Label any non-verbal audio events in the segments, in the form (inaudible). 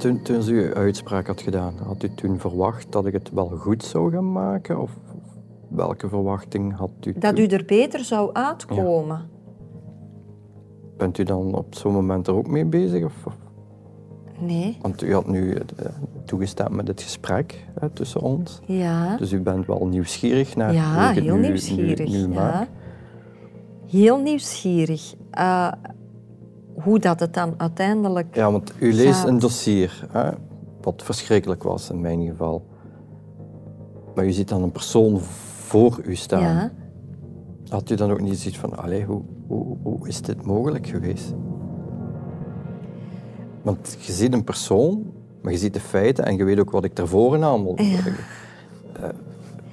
Toen, toen ze uitspraak had gedaan, had u toen verwacht dat ik het wel goed zou gaan maken? Of welke verwachting had u Dat toen? u er beter zou uitkomen. Bent u dan op zo'n moment er ook mee bezig? Of, Nee. Want u had nu eh, toegestemd met het gesprek hè, tussen ons. Ja. Dus u bent wel nieuwsgierig naar hoe Ja, ik het heel nu, nieuwsgierig. nu, nu ja. maak. Heel nieuwsgierig. Eh, hoe dat het dan uiteindelijk... Ja, want u leest gaat. een dossier, hè, wat verschrikkelijk was in mijn geval. Maar u ziet dan een persoon voor u staan. Ja. Had u dan ook niet zoiets van, allee, hoe, hoe, hoe is dit mogelijk geweest? Want je ziet een persoon, maar je ziet de feiten en je weet ook wat ik wil. Ja.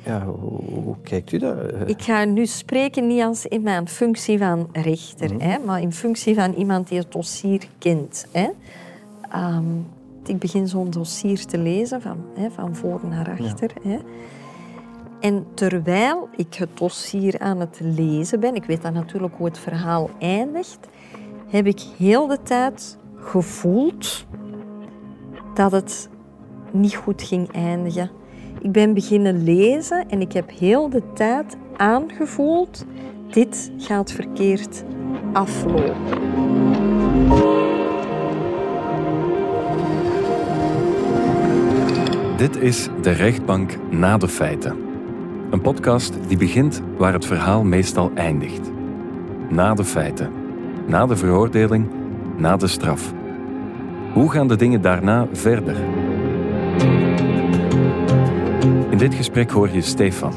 Ja, hoe, hoe kijkt u daar? Eh, Ik ga nu spreken niet als in mijn functie van rechter, Mhm. hè, maar in functie van iemand die het dossier kent. Hè. Ehm, ik begin zo'n dossier te lezen van, hè, van voor naar achter. Hè. En terwijl ik het dossier aan het lezen ben, ik weet dan natuurlijk hoe het verhaal eindigt, heb ik heel de tijd gevoeld dat het niet goed ging eindigen. Ik ben beginnen lezen en ik heb heel de tijd aangevoeld, dit gaat verkeerd aflopen. Dit is De Rechtbank na de feiten. Een podcast die begint waar het verhaal meestal eindigt. Na de feiten. Na de veroordeling. Na de straf. Hoe gaan de dingen daarna verder? In dit gesprek hoor je Stefan.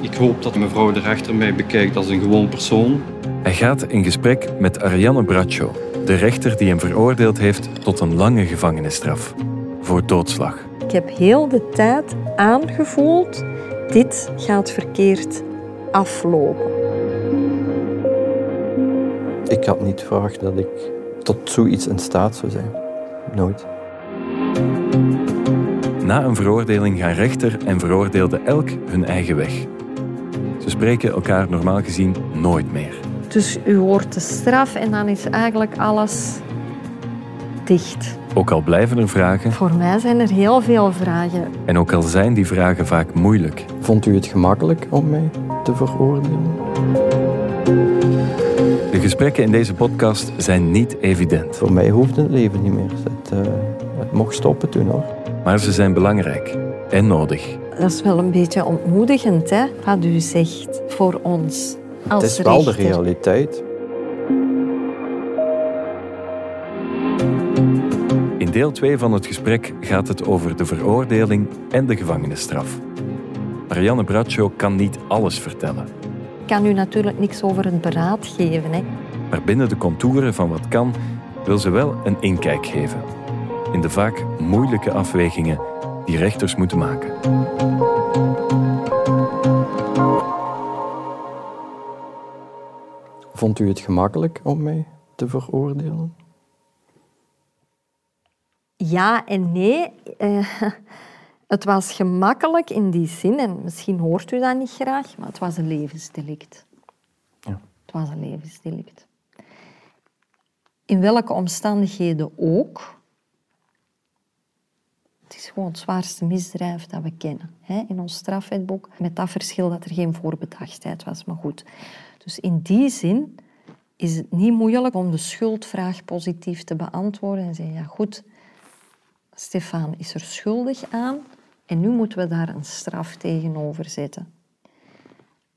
Ik hoop dat mevrouw de rechter mij bekijkt als een gewoon persoon. Hij gaat in gesprek met Ariane Braccio, de rechter die hem veroordeeld heeft tot een lange gevangenisstraf. Voor doodslag. Ik heb heel de tijd aangevoeld, dit gaat verkeerd aflopen. Ik had niet verwacht dat ik tot zoiets in staat zou zijn. Nooit. Na een veroordeling gaan rechter en veroordeelde elk hun eigen weg. Ze spreken elkaar normaal gezien nooit meer. Dus u hoort de straf en dan is eigenlijk alles dicht. Ook al blijven er vragen Voor mij zijn er heel veel vragen. en ook al zijn die vragen vaak moeilijk, Vond u het gemakkelijk om mij te veroordelen? de gesprekken in deze podcast zijn niet evident, Voor mij hoefde het leven niet meer. Het, eh, het mocht stoppen toen hoor. Maar ze zijn belangrijk en nodig. Dat is wel een beetje ontmoedigend, hè, wat u zegt voor ons als Het is wel de realiteit. In deel 2 van het gesprek gaat het over de veroordeling en de gevangenisstraf. Marianne Braccio kan niet alles vertellen, Ik kan u natuurlijk niks over het beraad geven. Hè. maar binnen de contouren van wat kan wil ze wel een inkijk geven in de vaak moeilijke afwegingen die rechters moeten maken. Vond u het gemakkelijk om mij te veroordelen? Ja en nee. Eh, (laughs) het was gemakkelijk in die zin, en misschien hoort u dat niet graag, maar het was een levensdelict. Ja. Het was een levensdelict. In welke omstandigheden ook. Is gewoon het zwaarste misdrijf dat we kennen hè, in ons strafwetboek. Met dat verschil dat er geen voorbedachtheid was, maar goed. Dus in die zin is het niet moeilijk om de schuldvraag positief te beantwoorden en zeggen, ja goed, Stefan is er schuldig aan en nu moeten we daar een straf tegenover zetten.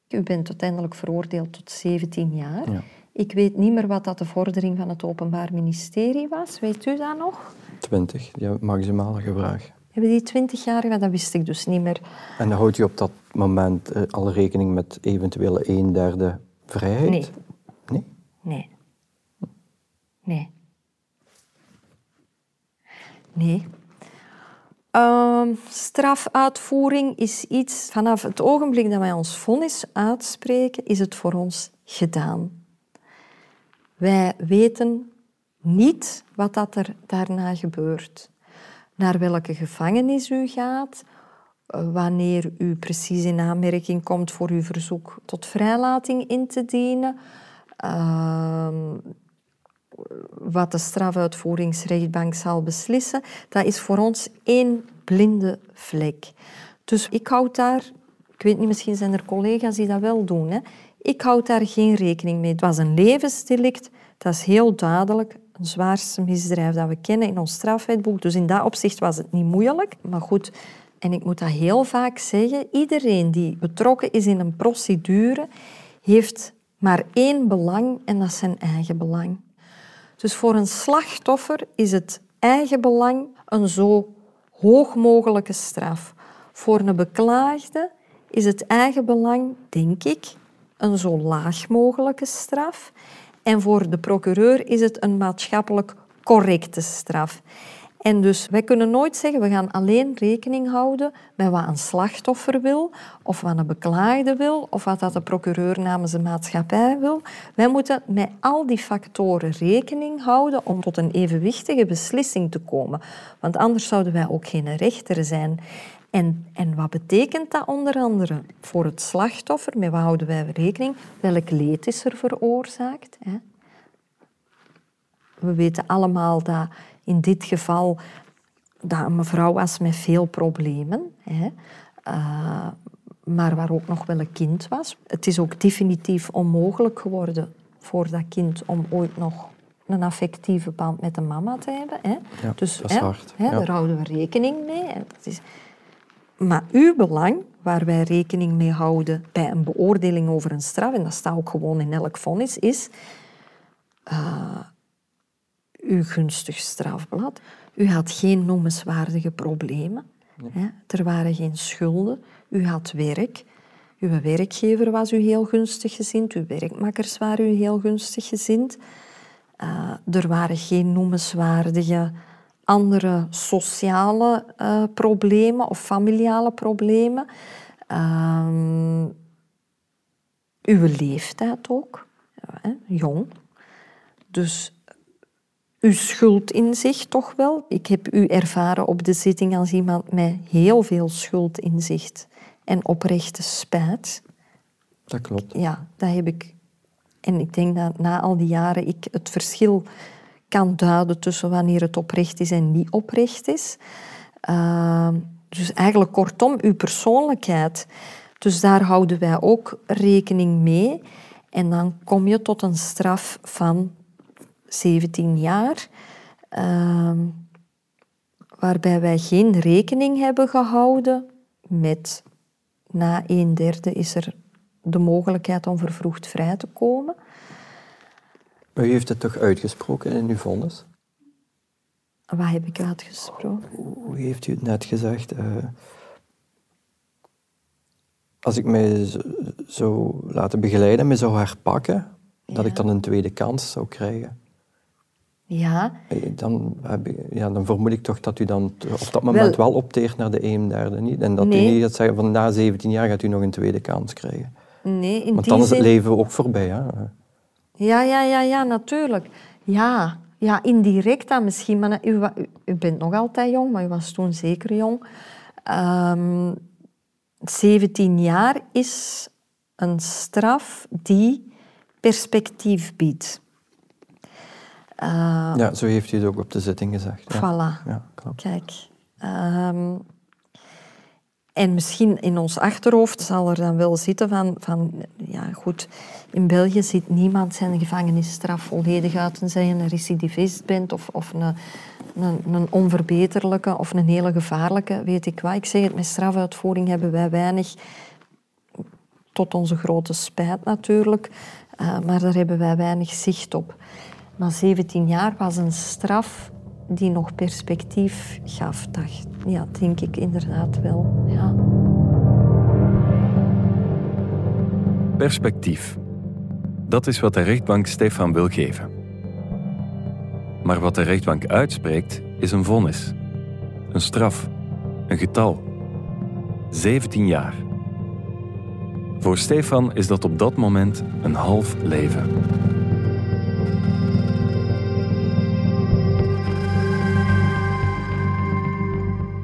U bent uiteindelijk veroordeeld tot 17 jaar. Ja. Ik weet niet meer wat dat de vordering van het Openbaar Ministerie was. Weet u dat nog? 20, die maximalige vraag. Hebben die 20 jaar gehad? Dat wist ik dus niet meer. En dan houdt u op dat moment eh, al rekening met eventuele een derde vrijheid? Nee. Nee? Nee. Nee. Nee. Ehm, strafuitvoering is iets, vanaf het ogenblik dat wij ons vonnis uitspreken, is het voor ons gedaan. Wij weten niet wat dat er daarna gebeurt. Naar welke gevangenis u gaat, eh, wanneer u precies in aanmerking komt voor uw verzoek tot vrijlating in te dienen. Ehm, wat de strafuitvoeringsrechtbank zal beslissen, dat is voor ons één blinde vlek. Dus ik houd daar, ik weet niet, misschien zijn er collega's die dat wel doen, hè? ik houd daar geen rekening mee. Het was een levensdelict, dat is heel duidelijk een zwaarste misdrijf dat we kennen in ons strafwetboek. Dus in dat opzicht was het niet moeilijk. Maar goed, en ik moet dat heel vaak zeggen, iedereen die betrokken is in een procedure heeft maar één belang en dat is zijn eigen belang. Dus voor een slachtoffer is het eigen belang een zo hoog mogelijke straf. Voor een beklaagde is het eigen belang, denk ik, een zo laag mogelijke straf. En voor de procureur is het een maatschappelijk correcte straf. En dus wij kunnen nooit zeggen, we gaan alleen rekening houden met wat een slachtoffer wil, of wat een beklaagde wil, of wat dat de procureur namens de maatschappij wil. Wij moeten met al die factoren rekening houden om tot een evenwichtige beslissing te komen. Want anders zouden wij ook geen rechter zijn. En, en wat betekent dat onder andere voor het slachtoffer? Met wat houden wij rekening? Welk leed is er veroorzaakt? Hè? We weten allemaal dat in dit geval dat een mevrouw was met veel problemen, hè, uh, maar waar ook nog wel een kind was. Het is ook definitief onmogelijk geworden voor dat kind om ooit nog een affectieve band met de mama te hebben. Hè. Ja, dus dat is hè, hard. Hè, Daar houden we rekening mee. Dat is... Maar uw belang, waar wij rekening mee houden bij een beoordeling over een straf, en dat staat ook gewoon in elk vonnis, is uh, uw gunstig strafblad. U had geen noemenswaardige problemen. Hè? Er waren geen schulden. U had werk. Uw werkgever was u heel gunstig gezind. Uw werkmakkers waren u heel gunstig gezind. Uh, er waren geen noemenswaardige andere sociale uh, problemen of familiale problemen. Uh, uw leeftijd ook, ja, jong. Dus uw schuldinzicht toch wel. Ik heb u ervaren op de zitting als iemand met heel veel schuldinzicht en oprechte spijt. Dat klopt. Ja, dat heb ik. En ik denk dat na al die jaren ik het verschil kan duiden tussen wanneer het oprecht is en niet oprecht is. Uh, dus eigenlijk kortom, uw persoonlijkheid. Dus daar houden wij ook rekening mee. En dan kom je tot een straf van 17 jaar, uh, waarbij wij geen rekening hebben gehouden met na een derde is er de mogelijkheid om vervroegd vrij te komen. Maar u heeft het toch uitgesproken in uw vonnis? Wat heb ik uitgesproken? Hoe heeft u het net gezegd? Uh, als ik mij zou laten begeleiden, me zou herpakken, ja. dat ik dan een tweede kans zou krijgen. Ja. Dan, heb je, ja, dan vermoed ik toch dat u dan op dat moment wel, wel opteert naar de een derde niet. En dat nee. u niet gaat zeggen van na 17 jaar gaat u nog een tweede kans krijgen. Nee, in Want dan is het leven ook voorbij. Hè? Ja, ja, ja, ja, natuurlijk. Ja, ja indirect dan misschien. Maar u, u, u, bent nog altijd jong, maar u was toen zeker jong. Um, ehm, 17 jaar is een straf die perspectief biedt. Uh, ja, zo heeft u het ook op de zitting gezegd. Voilà. Ja, klopt. Kijk. Um, en misschien in ons achterhoofd zal er dan wel zitten van, van ja goed, in België zit niemand zijn gevangenisstraf volledig uit tenzij je een recidivist bent of, of een, een, een, onverbeterlijke of een hele gevaarlijke, weet ik wat. Ik zeg het, met strafuitvoering hebben wij weinig, tot onze grote spijt natuurlijk, uh, maar daar hebben wij weinig zicht op. Maar 17 jaar was een straf die nog perspectief gaf. Dat, ja, denk ik inderdaad wel. Perspectief. Dat is wat de rechtbank Stefan wil geven. Maar wat de rechtbank uitspreekt is een vonnis. Een straf. Een getal. 17 jaar. Voor Stefan is dat op dat moment een half leven.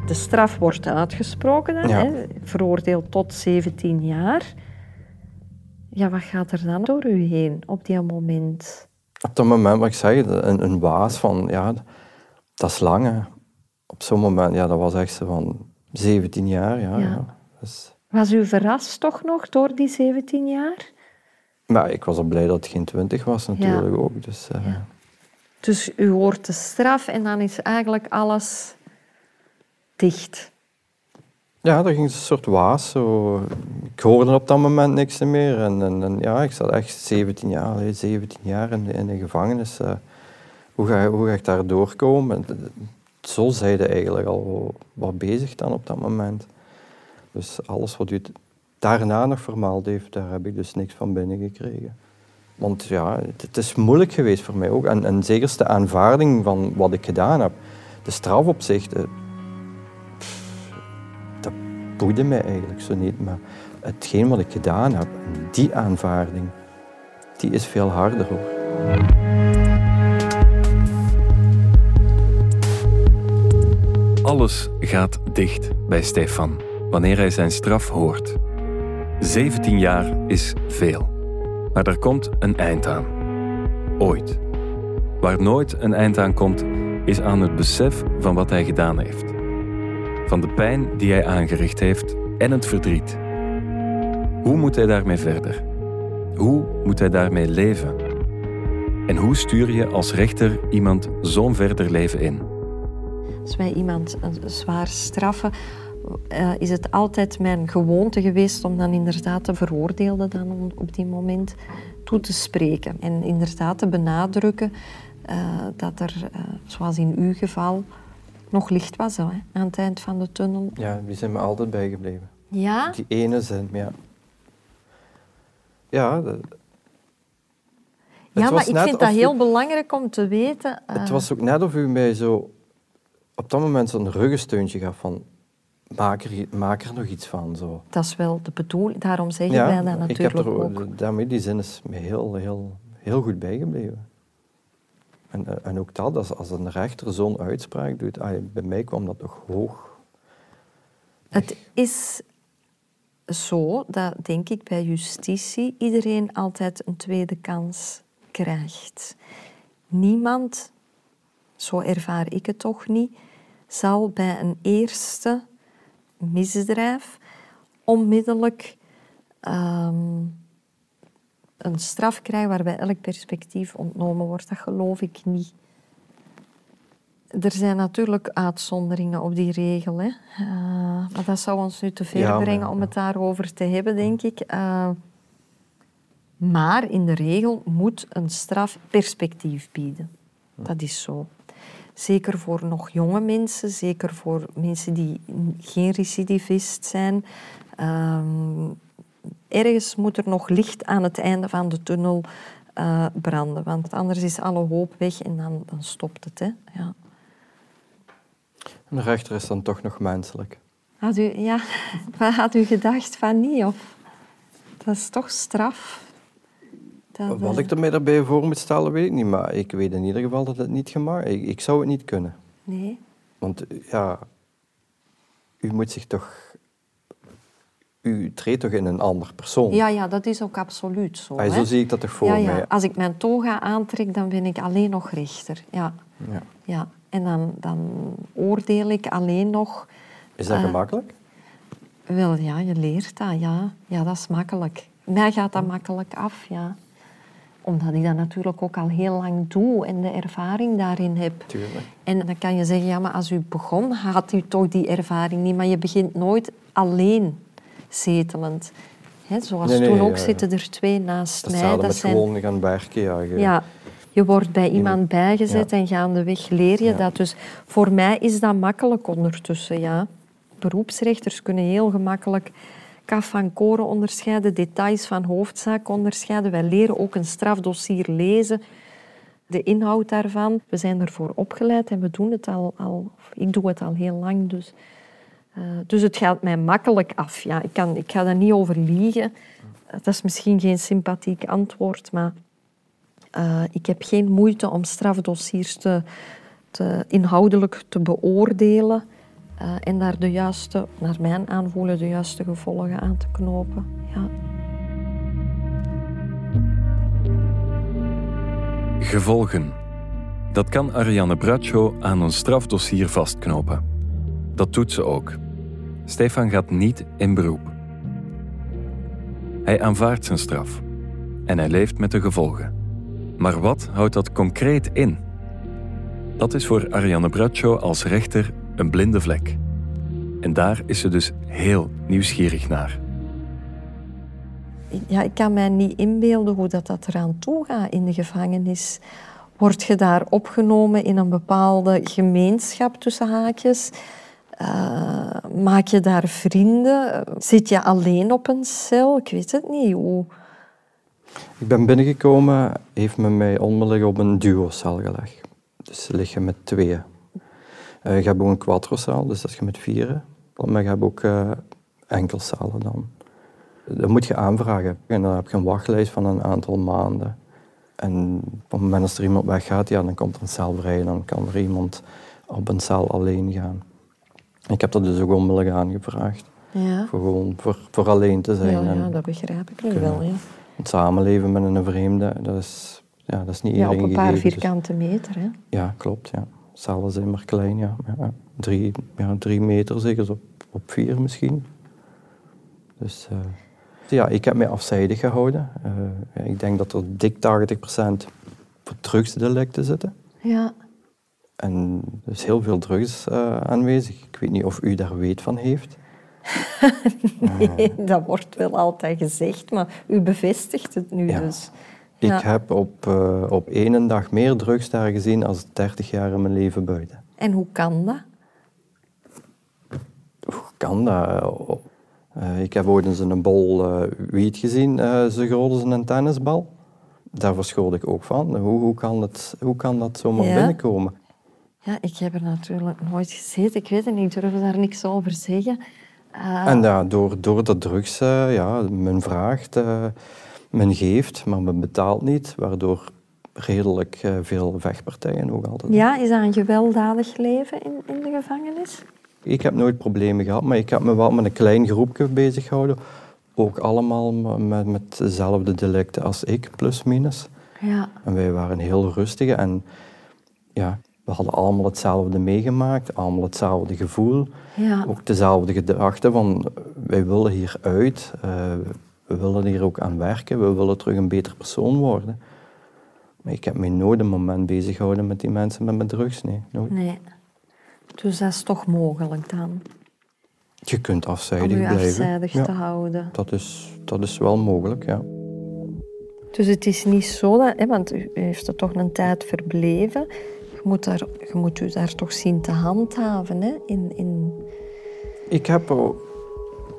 de straf wordt uitgesproken, hè, veroordeeld tot 17 jaar. Ja, wat gaat er dan door u heen op die moment? Op dat moment, wat ik zeg, een, een waas van, ja, dat is lang. Hè. Op zo'n moment, ja, dat was echt zo van 17 jaar. Ja, ja. Dus... Was u verrast toch nog door die 17 jaar? Maar ik was al blij dat het geen 20 was natuurlijk ook. Dus, uh... dus u hoort de straf en dan is eigenlijk alles dicht. Ja, er ging een soort waas. Zo. Ik hoorde op dat moment niks meer. En, en, en ja, ik zat echt 17 jaar, 17 jaar in de, gevangenis. Uh, hoe, ga, hoe ga ik daar doorkomen? Zo zeiden eigenlijk al wat bezig dan op dat moment. Dus alles wat u daarna nog vermaald heeft, daar heb ik dus niks van binnengekregen. Want ja, het, is moeilijk geweest voor mij ook. En, en zeker de aanvaarding van wat ik gedaan heb. De straf op zich, dat boeide mij eigenlijk zo niet. Maar hetgeen wat ik gedaan heb, die aanvaarding, die is veel harder hoor. Alles gaat dicht bij Stefan wanneer hij zijn straf hoort. 17 jaar is veel. Maar er komt een eind aan. Ooit. Waar nooit een eind aan komt, is aan het besef van wat hij gedaan heeft. Van de pijn die hij aangericht heeft en het verdriet. Hoe moet hij daarmee verder? Hoe moet hij daarmee leven? En hoe stuur je als rechter iemand zo'n verder leven in? Als wij iemand zwaar straffen, uh, is het altijd mijn gewoonte geweest om dan inderdaad de veroordeelde dan op die moment toe te spreken. En inderdaad te benadrukken uh, dat er, uh, zoals in uw geval, nog licht was hè, aan het eind van de tunnel. Ja, die zijn me altijd bijgebleven. Ja? Die ene zin, ja. Ja, dat... Ja, maar ik vind dat heel belangrijk om te weten. Het was ook net of u mij zo op dat moment zo'n ruggensteuntje gaf van maak er, maak er nog iets van. Zo. Dat is wel de bedoeling, daarom zeggen ja, wij dat natuurlijk ik heb er, ook. Daarmee, die zin is me heel, heel, heel goed bijgebleven. En, eh, en ook dat, als, een rechter zo'n uitspraak doet, bij mij kwam dat toch hoog. Het is zo dat, denk ik, bij justitie iedereen altijd een tweede kans krijgt. Niemand, zo ervaar ik het toch niet, zal bij een eerste misdrijf onmiddellijk ehm, een straf krijgen waarbij elk perspectief ontnomen wordt. Dat geloof ik niet. Er zijn natuurlijk uitzonderingen op die regel. Hè. Uh, maar dat zou ons nu te ver brengen om het daarover te hebben, denk ik. Uh, maar in de regel moet een straf perspectief bieden. Dat is zo. Zeker voor nog jonge mensen, zeker voor mensen die geen recidivist zijn. Um, ergens moet er nog licht aan het einde van de tunnel uh, branden, want anders is alle hoop weg en dan, dan stopt het. Hè? Ja. Een rechter is dan toch nog menselijk. Had u, ja, (laughs) wat had u gedacht van niet? Of? Dat is toch straf? Wat ik er daarbij voor moet stellen, weet ik niet. Maar ik weet in ieder geval dat het niet gemaakt ik, ik zou het niet kunnen. Nee. Want ja, u moet zich toch... U treedt toch in een ander persoon? Ja, ja, dat is ook absoluut zo. Ah, zo zie ik dat toch voor ja, ja. mij. Als ik mijn toga aantrek, dan ben ik alleen nog rechter. Ja. ja. ja. En dan, dan oordeel ik alleen nog... Is dat uh, gemakkelijk? Wel, ja, je leert dat, ja. Ja, dat is makkelijk. Mij gaat dat makkelijk af, ja omdat ik dat natuurlijk ook al heel lang doe en de ervaring daarin heb. Tuurlijk. En dan kan je zeggen, ja, maar als u begon, had u toch die ervaring niet. Maar je begint nooit alleen zetelend. He, zoals toen ook zitten er twee naast dat mij. Dat zijn gewoon gaan werken. Ja, je... ja, je wordt bij iemand bijgezet ja. en gaandeweg leer je dat. Dus voor mij is dat makkelijk ondertussen, ja. Beroepsrechters kunnen heel gemakkelijk kaf van koren onderscheiden, details van hoofdzaak onderscheiden. Wij leren ook een strafdossier lezen, de inhoud daarvan. We zijn ervoor opgeleid en we doen het al, al ik doe het al heel lang. Dus, uh, dus het gaat mij makkelijk af. Ja, ik, kan, ik ga daar niet over liegen. Dat is misschien geen sympathiek antwoord, maar uh, ik heb geen moeite om strafdossiers te, te inhoudelijk te beoordelen. Uh, en daar de juiste, naar mijn aanvoelen, de juiste gevolgen aan te knopen. Ja. Gevolgen. Dat kan Ariane Bradshaw aan een strafdossier vastknopen. Dat doet ze ook. Stefan gaat niet in beroep. Hij aanvaardt zijn straf en hij leeft met de gevolgen. Maar wat houdt dat concreet in? Dat is voor Ariane Bradshaw als rechter een blinde vlek. En daar is ze dus heel nieuwsgierig naar. Ja, ik kan mij niet inbeelden hoe dat, dat eraan toe gaat in de gevangenis. Word je daar opgenomen in een bepaalde gemeenschap tussen haakjes? Uh, maak je daar vrienden? Zit je alleen op een cel? Ik weet het niet. Hoe... Ik ben binnengekomen, heeft men mij onmiddellijk op een duocel gelegd. Dus lig je met tweeën. Uh, je hebt ook een quattrozaal, dus dat is je met vieren. Maar je hebt ook uh, enkelzalen dan. Dat moet je aanvragen. En dan heb je een wachtlijst van een aantal maanden. En op het moment dat er iemand weggaat, ja, dan komt er een cel vrij. Dan kan er iemand op een cel alleen gaan. Ik heb dat dus ook onmiddellijk aangevraagd. Ja. Voor, gewoon, voor, voor alleen te zijn. Ja, ja dat begrijp ik nu wel. Ja. Het samenleven met een vreemde, dat is, ja, dat is niet ja, iedereen op een paar gegeven, dus- vierkante meter. Hè? Ja, klopt. Ja. Cellen zijn maar klein, ja. ja. Drie, ja, drie meter zeker, op, op vier misschien. Dus uh, ja, ik heb mij afzijdig gehouden. Uh, ik denk dat er dik 80% voor drugsdelicten zitten. Ja. En er is heel veel drugs uh, aanwezig. Ik weet niet of u daar weet van heeft. (laughs) nee, dat wordt wel altijd gezegd, maar u bevestigt het nu ja. dus. Ik heb op, uh, op één dag meer drugs daar gezien als 30 jaar in mijn leven buiten. En hoe kan dat? Hoe kan dat? Uh, ik heb ooit eens een bol uh, wiet gezien, zo groot als een tennisbal. Daar verschoot ik ook van. Hoe, hoe, kan, het, hoe kan dat zomaar Ja. binnenkomen? Ja, ik heb er natuurlijk nooit gezeten. Ik weet het niet, ik durf daar niks over zeggen. Uh, En ja, door, door de drugs, uh, ja, men vraagt, uh, men geeft, maar men betaalt niet, waardoor redelijk uh, veel vechtpartijen ook altijd. Ja, is dat een gewelddadig leven in, in de gevangenis? Ik heb nooit problemen gehad, maar ik heb me wel met een klein groepje bezig gehouden. Ook allemaal met, met dezelfde delicten als ik, plus minus. Ja. En wij waren heel rustig en ja, we hadden allemaal hetzelfde meegemaakt, allemaal hetzelfde gevoel. Ja. Ook dezelfde gedachte van wij willen hier uit, uh, we willen hier ook aan werken, we willen terug een beter persoon worden. Maar ik heb me nooit een moment bezig gehouden met die mensen met mijn drugs, nee. Nooit. Nee. Dus dat is toch mogelijk dan? Je kunt Om afzijdig u blijven. afzijdig Ja, te houden. dat, is, dat is wel mogelijk, ja. Dus het is niet zo dat, hè, want u heeft er toch een tijd verbleven. Je moet, daar, je moet u daar toch zien te handhaven. Hè? In, in... Ik heb,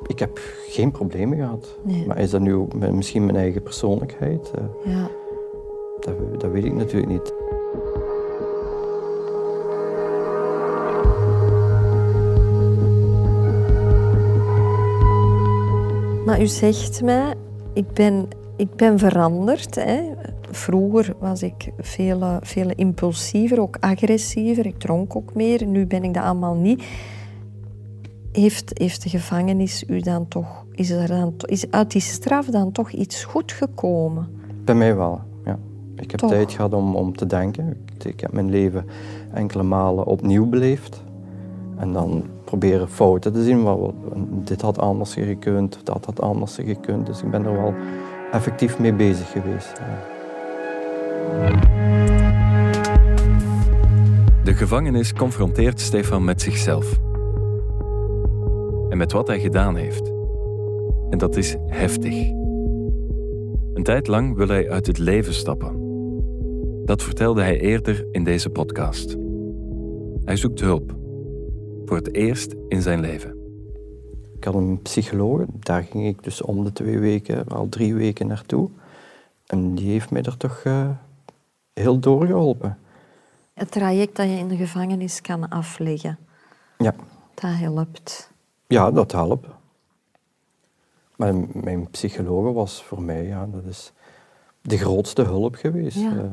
ik heb geen problemen gehad. Nee. Maar is dat nu misschien mijn eigen persoonlijkheid? Eh, Ja. dat, dat weet ik natuurlijk niet. Maar u zegt mij, ik ben, ik ben veranderd. Hè. Vroeger was ik veel, veel impulsiever, ook agressiever. Ik dronk ook meer. Nu ben ik dat allemaal niet. Heeft, heeft de gevangenis u dan toch... Is, er dan, is uit die straf dan toch iets goed gekomen? Bij mij wel, ja. Ik heb Toch? tijd gehad om, om te denken. Ik, ik heb mijn leven enkele malen opnieuw beleefd. En dan proberen fouten te zien. Wat- dit had anders gekund, dat had anders gekund. Dus ik ben er wel effectief mee bezig geweest. ja. De gevangenis confronteert Stefan met zichzelf. En met wat hij gedaan heeft. En dat is heftig. Een tijd lang wil hij uit het leven stappen. Dat vertelde hij eerder in deze podcast. Hij zoekt hulp. Voor het eerst in zijn leven. Ik had een psycholoog, daar ging ik dus om de twee weken, al drie weken naartoe. En die heeft mij er toch eh, heel doorgeholpen. Het traject dat je in de gevangenis kan afleggen, Ja, dat helpt. ja dat helpt. Maar mijn psycholoog was voor mij, ja, dat is de grootste hulp geweest. Ja. Eh,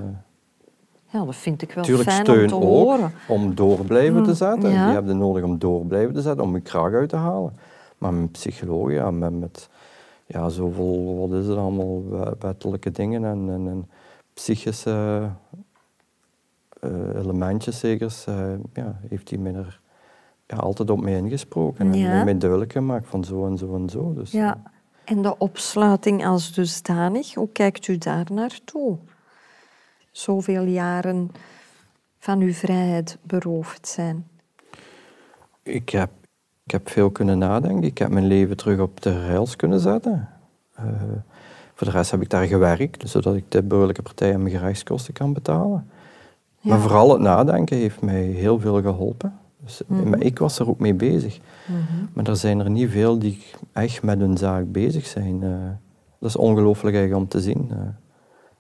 Ja, dat vind ik wel Tuurlijk fijn steun om te ook, horen. om door blijven te Mm, zetten. ja. Die heb je nodig om door blijven te zetten, om je kraag uit te halen. Maar mijn psycholoog, ja, met, met ja, zoveel, wat is het allemaal, we- wettelijke dingen en, en, en psychische eh, elementjes zeker, ja, heeft hij mij er ja, altijd op mij ingesproken. En Ja. mij duidelijk gemaakt van zo en zo en zo. Dus, Ja. En de opsluiting als dusdanig, hoe kijkt u daar naartoe? Zoveel jaren van uw vrijheid beroofd zijn. Ik heb, ik heb veel kunnen nadenken. Ik heb mijn leven terug op de rails kunnen zetten. Eh, voor de rest heb ik daar gewerkt, zodat ik de burgerlijke partij en mijn gerechtskosten kan betalen. Ja. Maar vooral het nadenken heeft mij heel veel geholpen. Dus, Mhm. maar ik was er ook mee bezig. Mhm. Maar er zijn er niet veel die echt met hun zaak bezig zijn. eh. dat is ongelooflijk eigenlijk om te zien. eh.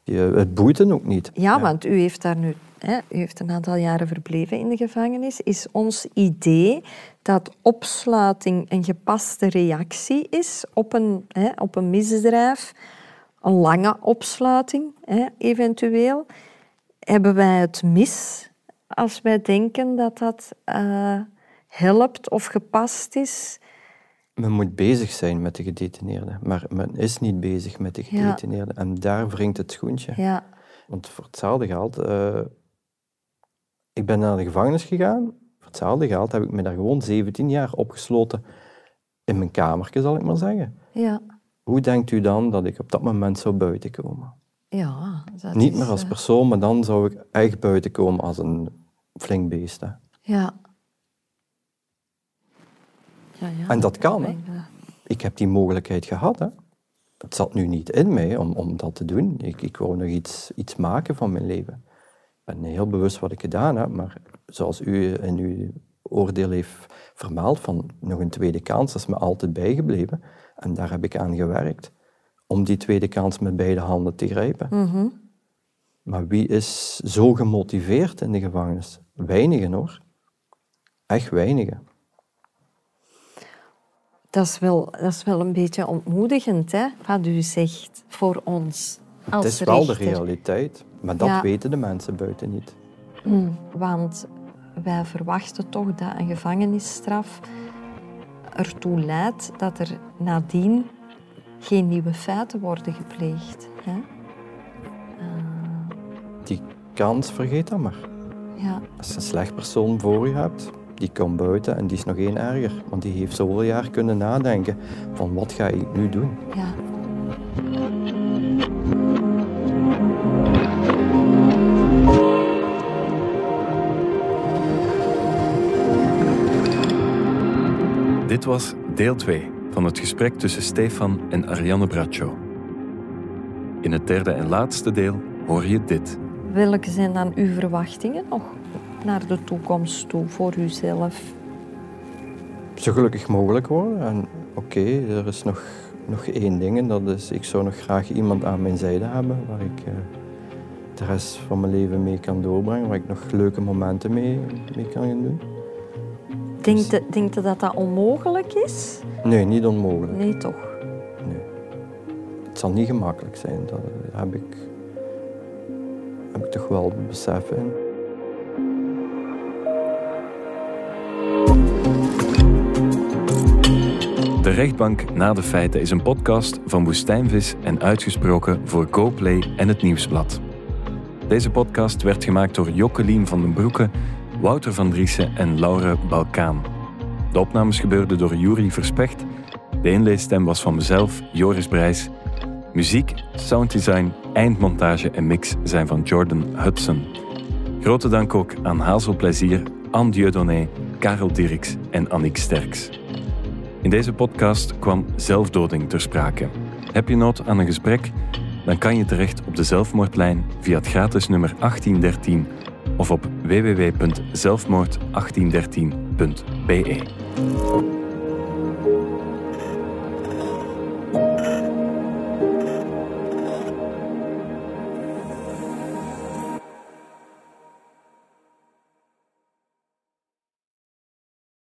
Die, eh, het boeit hen ook niet. Ja, want u heeft daar nu hè, u heeft een aantal jaren verbleven in de gevangenis. Is ons idee dat opsluiting een gepaste reactie is op een, hè, op een misdrijf, een lange opsluiting hè, eventueel? Hebben wij het mis als wij denken dat dat eh, helpt of gepast is? Men moet bezig zijn met de gedetineerden, maar men is niet bezig met de Ja. gedetineerden. En daar wringt het schoentje. Ja, Want voor hetzelfde geld, eh, ik ben naar de gevangenis gegaan. Voor hetzelfde geld heb ik me daar gewoon 17 jaar opgesloten in mijn kamertje, zal ik maar zeggen. ja, Hoe denkt u dan dat ik op dat moment zou buiten komen? ja. dat Niet is, meer als eh, persoon, maar dan zou ik echt buiten komen als een flink beest. Hè. Ja. Ja, ja. En dat kan, hè. Ik heb die mogelijkheid gehad. Hè. Het zat nu niet in mij om, om dat te doen. Ik, ik wou nog iets, iets maken van mijn leven. Ik ben heel bewust wat ik gedaan heb, maar zoals u in uw oordeel heeft vermeld, van nog een tweede kans, dat is me altijd bijgebleven. En daar heb ik aan gewerkt. Om die tweede kans met beide handen te grijpen. mhm. Maar wie is zo gemotiveerd in de gevangenis? Weinigen hoor. Echt weinigen. Dat is, wel, dat is wel een beetje ontmoedigend, hè, wat u zegt voor ons als Het is wel de realiteit. Maar dat Ja. weten de mensen buiten niet. Mm, Want wij verwachten toch dat een gevangenisstraf ertoe leidt dat er nadien geen nieuwe feiten worden gepleegd. Hè? Die kans, vergeet dat maar. Ja, Als je een slecht persoon voor je hebt, die komt buiten en die is nog één erger. Want die heeft zoveel jaar kunnen nadenken van wat ga ik nu doen. ja. Was deel 2 van het gesprek tussen Stefan en Ariane Braccio. In het derde en laatste deel hoor je dit. Welke zijn dan uw verwachtingen nog naar de toekomst toe voor uzelf? Zo gelukkig mogelijk worden. En oké, er is nog, nog één ding en dat is, ik zou nog graag iemand aan mijn zijde hebben waar ik eh, de rest van mijn leven mee kan doorbrengen, waar ik nog leuke momenten mee, mee kan gaan doen. Denkt u dat dat onmogelijk is? Nee, niet onmogelijk. Nee, toch? Nee. Het zal niet gemakkelijk zijn, dat heb ik, heb ik toch wel besef in. De rechtbank na de feiten is een podcast van Woestijnvis en uitgesproken voor GoPlay en het Nieuwsblad. Deze podcast werd gemaakt door Jockelien van den Broeke, Wouter van Driessen en Laure Balkaan. De opnames gebeurden door Juri Verspecht. De inleesstem was van mezelf, Joris Brijs. Muziek, sounddesign, eindmontage en mix zijn van Jordan Hudson. Grote dank ook aan Hazel Plezier, Anne Dieudonné, Karel Dirks en Annick Sterks. In deze podcast kwam zelfdoding ter sprake. Heb je nood aan een gesprek? Dan kan je terecht op de zelfmoordlijn via het gratis nummer 1813 of op www.zelfmoord1813.be.